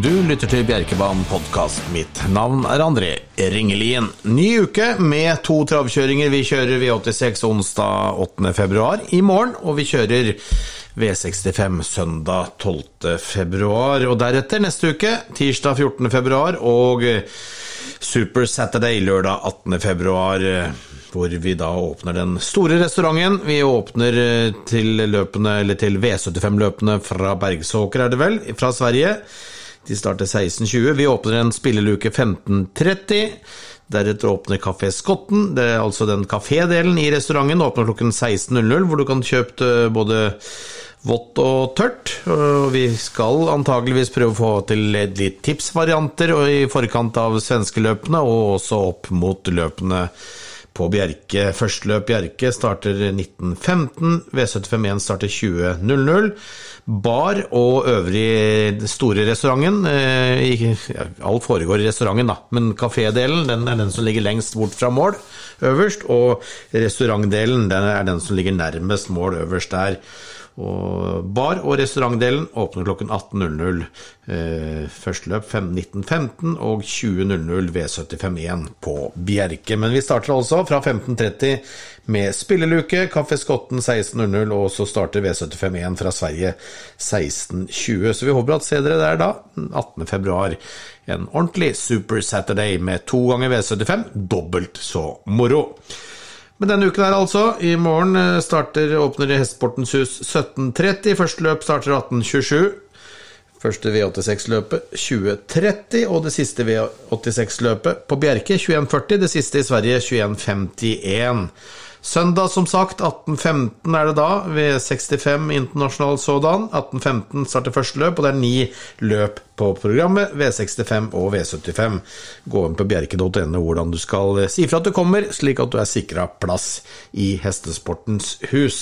Du lytter til Bjerkebanen podkast. Mitt navn er André Ringelien. Ny uke med to travkjøringer. Vi kjører V86 onsdag 8. februar i morgen, og vi kjører V65 søndag 12. februar. Og deretter neste uke, tirsdag 14. februar, og Super Saturday lørdag 18. februar hvor vi da åpner den store restauranten. Vi åpner til løpene, eller til V75-løpene fra Bergsåker, er det vel, fra Sverige. De starter 16.20. Vi åpner en spilleluke 15.30. Deretter åpner Kafé Skotten, det er altså den kafédelen i restauranten, åpner klokken 16.00, hvor du kan kjøpe både vått og tørt. Vi skal antageligvis prøve å få til litt tipsvarianter i forkant av svenskeløpene, og også opp mot løpene på Bjerke. Førsteløp Bjerke starter 1915, V751 starter 20.00. Bar og øvrig store restauranten Alt foregår i restauranten, da, men kafédelen den er den som ligger lengst bort fra mål, øverst, og restaurantdelen den er den som ligger nærmest mål, øverst der. Og bar- og restaurantdelen åpner klokken 18.00. Eh, første løp 19.15 og 20.00 V751 på Bjerke. Men vi starter altså fra 15.30 med spilleluke, Kaffe Skotten 16.00, og så starter V751 fra Sverige 16.20. Så vi håper at se dere der da, 18.2. En ordentlig Super Saturday med to ganger V75, dobbelt så moro. Men denne uken her, altså. I morgen starter, åpner Hestesportens hus 17.30. Første løp starter 18.27. Første V86-løpet 20.30, og det siste V86-løpet på Bjerke 21.40. Det siste i Sverige 21.51. Søndag, som sagt, 18.15 er det da, ved 65 internasjonal sådan. 18.15 starter første løp, og det er ni løp på programmet. V65 og V75. Gå inn på bjerke.no hvordan du skal si fra at du kommer, slik at du er sikra plass i Hestesportens hus.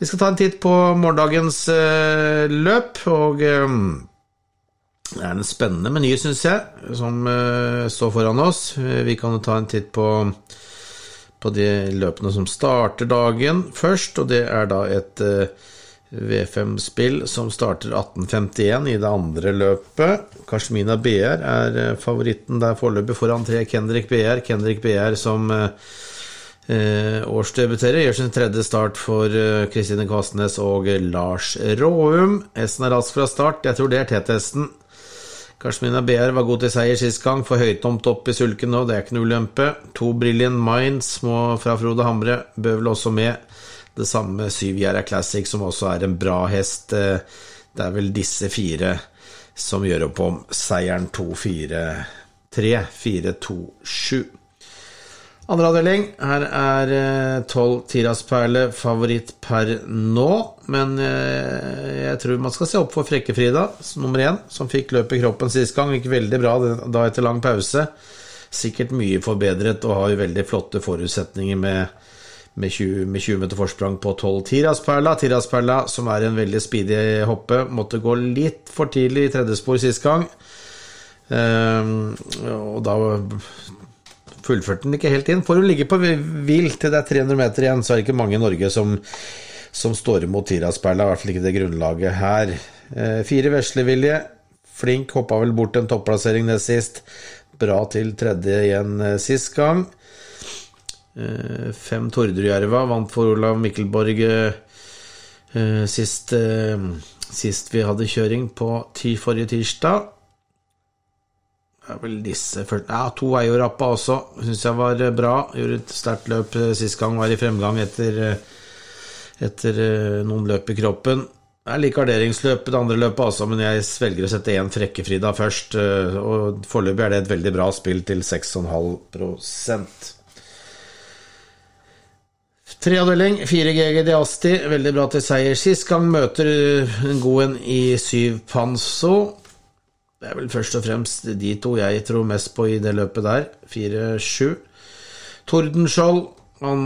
Vi skal ta en titt på morgendagens uh, løp, og uh, det er en spennende meny, syns jeg, som står foran oss. Vi kan ta en titt på, på de løpene som starter dagen først, og det er da et V5-spill som starter 1851 i det andre løpet. Kashmina BR er favoritten der foreløpig foran tre Kendrick BR. Kendrick BR som Eh, årsdebuterer. Gjør sin tredje start for Kristine eh, Kvassnes og Lars Råum. S-en er rask fra start. Jeg tror det er T-testen. Kashmina BR var god til seier sist gang, for høytomt opp i sulken nå, det er ikke noe ulempe. To Brilliant Minds må fra Frode Hamre bør vel også med. Det samme Syvgjerde Classic, som også er en bra hest. Eh, det er vel disse fire som gjør opp om seieren 2-4-3, 4-2-7. Andre avdeling. Her er tolv Tiras-perle favoritt per nå. Men jeg tror man skal se opp for Frekke-Frida, nummer én, som fikk løp i kroppen sist gang. Gikk veldig bra da etter lang pause. Sikkert mye forbedret og har jo veldig flotte forutsetninger med, med 20, med 20 meter forsprang på 12 Tiras-perla. Tiras-perla, som er en veldig speedy hoppe, måtte gå litt for tidlig i tredje spor sist gang. Um, og da fullførte den ikke helt inn. For hun ligge på hvil til det er 300 meter igjen, så er det ikke mange i Norge som, som står imot Tiras-perla, i hvert fall ikke det grunnlaget her. Eh, fire veslevilje. Flink, hoppa vel bort en topplassering nest sist. Bra til tredje igjen eh, sist gang. Eh, fem Tordrudjerva vant for Olav Mikkelborg eh, sist, eh, sist vi hadde kjøring på forrige tirsdag vel disse Ja, to Eio-rappa også syns jeg var bra. Gjorde et sterkt løp sist gang, var i fremgang etter, etter noen løp i kroppen. Jeg liker garderingsløpet, det andre løpet også, men jeg svelger å sette én Frekke-Frida først. Og foreløpig er det et veldig bra spill til 6,5% Treavdeling, 4 GG Diasti, veldig bra til seier. Sist gang møter en god en i syv Panso. Det er vel først og fremst de to jeg tror mest på i det løpet der. 4-7. Tordenskjold han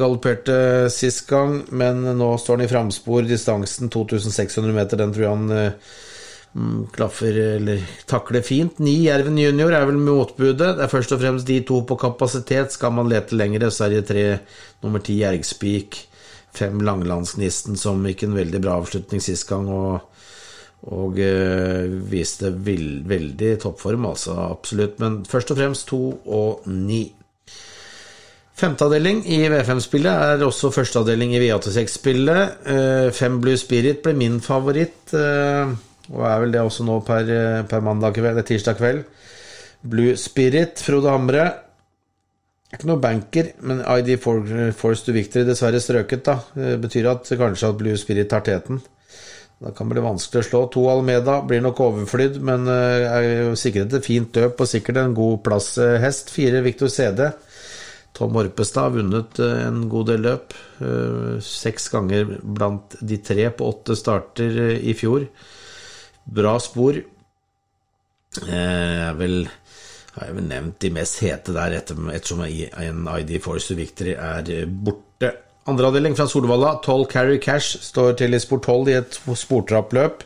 galopperte sist gang, men nå står han i framspor. Distansen 2600 meter, den tror jeg han mm, klaffer eller takler fint. Ni Jerven junior er vel motbudet. Det er først og fremst de to på kapasitet. Skal man lete lengre, så er det tre nummer ti Jergspik. Fem Langelandsgnisten, som gikk en veldig bra avslutning sist gang. og Og eh, viste vild, veldig toppform, altså. Absolutt. Men først og fremst to og ni. Femteavdeling i V5-spillet er også førsteavdeling i V86-spillet. Eh, fem Blue Spirit ble min favoritt, eh, og er vel det også nå per, per mandag kveld, tirsdag kveld. Blue Spirit, Frode Hamre. Ikke noe banker, men ID Force to Victory dessverre strøket, da. Det betyr at kanskje at Blue Spirit tar teten. Da kan det bli vanskelig å slå. To Almeda blir nok overflydd, men er jo sikret et fint løp og sikkert en god plass hest. Fire Victor CD. Tom Orpestad har vunnet en god del løp. Seks ganger blant de tre på åtte starter i fjor. Bra spor. Jeg vil har jeg vel nevnt de mest hete der, ettersom en ID Force Victory er borte. Andreavdeling fra Solvalla, 12 Carry Cash, står til i sport 12 i et sportrappløp.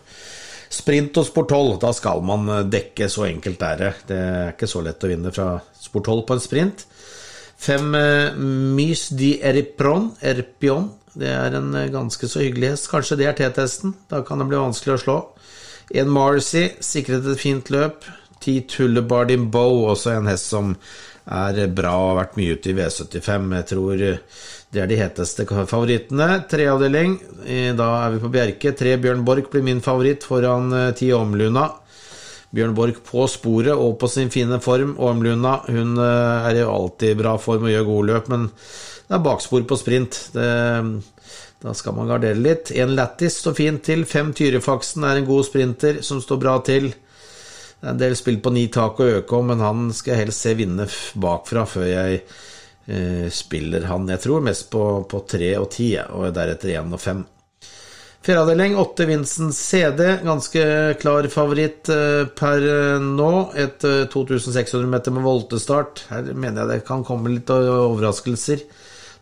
Sprint og sport 12, da skal man dekke, så enkelt er det. Det er ikke så lett å vinne fra sport 12 på en sprint. Fem Mys di Eripron, Erpion, det er en ganske så hyggelig hest. Kanskje det er T-testen, da kan det bli vanskelig å slå. En Marcy, sikret et fint løp. Ti Tullebardin Bow, også en hest som er bra og har vært mye ute i V75. Jeg tror det er de heteste favorittene. Treavdeling, da er vi på Bjerke. Tre Bjørn Borch blir min favoritt foran ti Omluna. Bjørn Borch på sporet og på sin fine form. Omluna hun er i alltid bra form og gjør gode løp, men det er bakspor på sprint. Det, da skal man gardere litt. En Lattis står fint til. Fem Tyrefaksen er en god sprinter som står bra til. Det er en del spill på ni tak og øke om, men han skal jeg helst se vinne bakfra før jeg eh, spiller han. Jeg tror mest på, på 3 og 10, og deretter 1 og 5 Fjerdeavdeling, 8 Vincent CD, ganske klar favoritt per nå. Et 2600 meter med voltestart. Her mener jeg det kan komme litt overraskelser.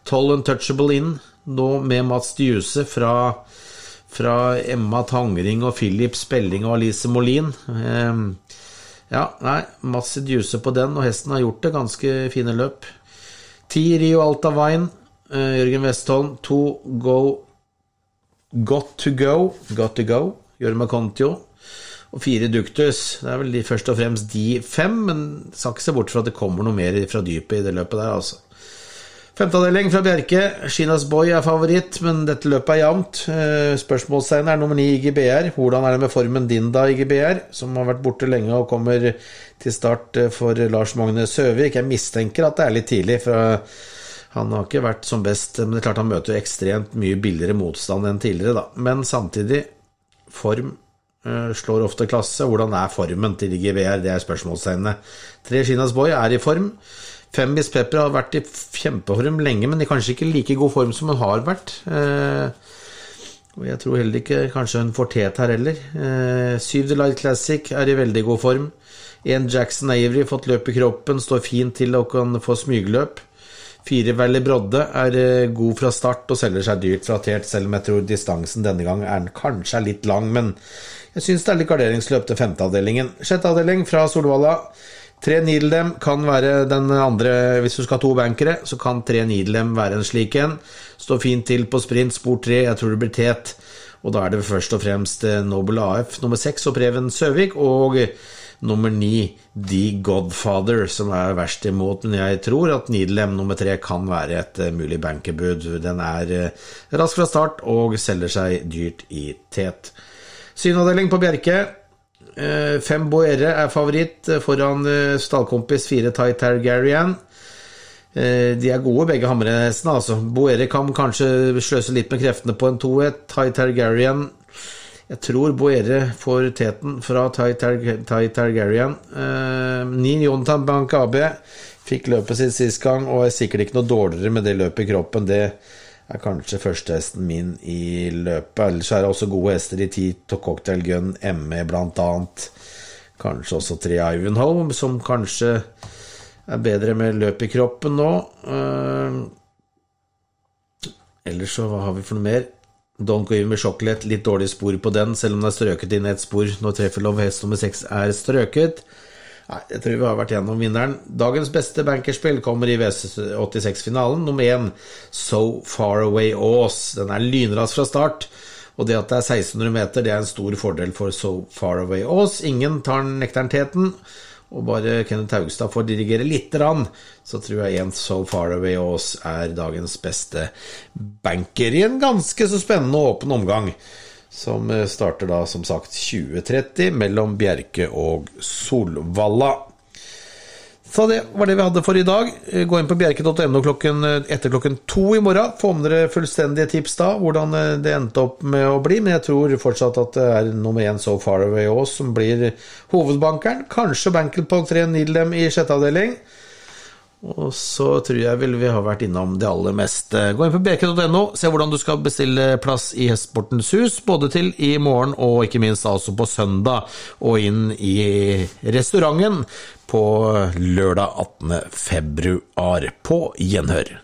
12 Untouchable in, nå med Mats Djuse fra, fra Emma Tangring og Philip Spelling og Alice Molin. Ja, nei, masse Djuse på den, og hesten har gjort det. Ganske fine løp. 10 Rio Alta Wine, Jørgen Westholm. 2 Go Got to go, got to go, Jorma Contio. Og fire Duktus. Det er vel de, først og fremst de fem, men skal ikke se bort fra at det kommer noe mer fra dypet i det løpet der, altså. Femteavdeling fra Bjerke. Shinas Boy er favoritt, men dette løpet er jevnt. Spørsmålstegnet er nummer ni IGBR. Hvordan er det med formen din da, IGBR, som har vært borte lenge og kommer til start for Lars Magne Søvik? Jeg mistenker at det er litt tidlig. for han har ikke vært som best, men det er klart han møter ekstremt mye billigere motstand enn tidligere, da. Men samtidig, form slår ofte klasse. Hvordan er formen til IGBR? Det er spørsmålstegnet. Tre Shinas Boy er i form. Fem Miss Pepper har vært i kjempeform lenge, men i kanskje ikke like god form som hun har vært. Eh, og jeg tror heller ikke kanskje hun får tet her heller. Eh, Syv Delight Classic er i veldig god form. En Jackson Avery, fått løp i kroppen, står fint til og kan få smygløp. Fire Valley Brodde er god fra start og selger seg dyrt fratert, selv om jeg tror distansen denne gang er kanskje er litt lang, men jeg syns det er litt garderingsløp til femteavdelingen. Sjetteavdeling fra Solvalla. Tre Needledem kan være den andre Hvis du skal ha to bankere, så kan tre Needledem være en slik en. Står fint til på sprint, spor tre, jeg tror det blir tet. Og da er det først og fremst Noble AF nummer seks og Preben Søvik og nummer ni, The Godfather, som er verst imot. Men jeg tror at Needlem nummer tre kan være et mulig bankerbud. Den er rask fra start og selger seg dyrt i tet. Synavdeling på Bjerke. Fem Boere er favoritt foran stallkompis fire Ty Targaryen. De er gode, begge hammerhestene. Altså. Boere kan kanskje sløse litt med kreftene på en 2-1. Ty Targaryen jeg tror Boere får teten fra Ty Targaryen. Uh, Nin Jontan Bank AB fikk løpet sitt sist gang og er sikkert ikke noe dårligere med det løpet i kroppen. Det er kanskje førstehesten min i løpet. Ellers er det også gode hester i Tito Cocktail Gun, ME annet. Kanskje også tre Ivanhoe, som kanskje er bedre med løp i kroppen nå. Uh, ellers så hva har vi for noe mer? Don't Go In med Chocolate, litt dårlig spor på den, selv om det er strøket inn et spor når Treffelov hest nummer seks er strøket. Nei, jeg tror vi har vært gjennom vinneren. Dagens beste bankerspill kommer i V86-finalen. Nummer én, So Far Away Aas. Den er lynrask fra start Og det at det er 1600 meter, det er en stor fordel for So Far Away Aas. Ingen tar nekteren teten. Og bare Kenneth Haugstad får dirigere lite grann, så tror jeg en So Far Away Aas er dagens beste banker i en ganske så spennende og åpen omgang. Som starter da som sagt 2030 mellom Bjerke og Solvalla. Så det var det vi hadde for i dag. Gå inn på bjerke.no klokken, etter klokken to i morgen. Få med dere fullstendige tips da, hvordan det endte opp med å bli. Men jeg tror fortsatt at det er nummer én So Far Away Aas som blir hovedbankeren. Kanskje Bankelpong på 3 Nidlem i sjette avdeling. Og så tror jeg vel vi har vært innom det aller meste. Gå inn på bk.no, se hvordan du skal bestille plass i Hestsportens hus, både til i morgen og ikke minst altså på søndag, og inn i restauranten på lørdag 18. februar. På gjenhør.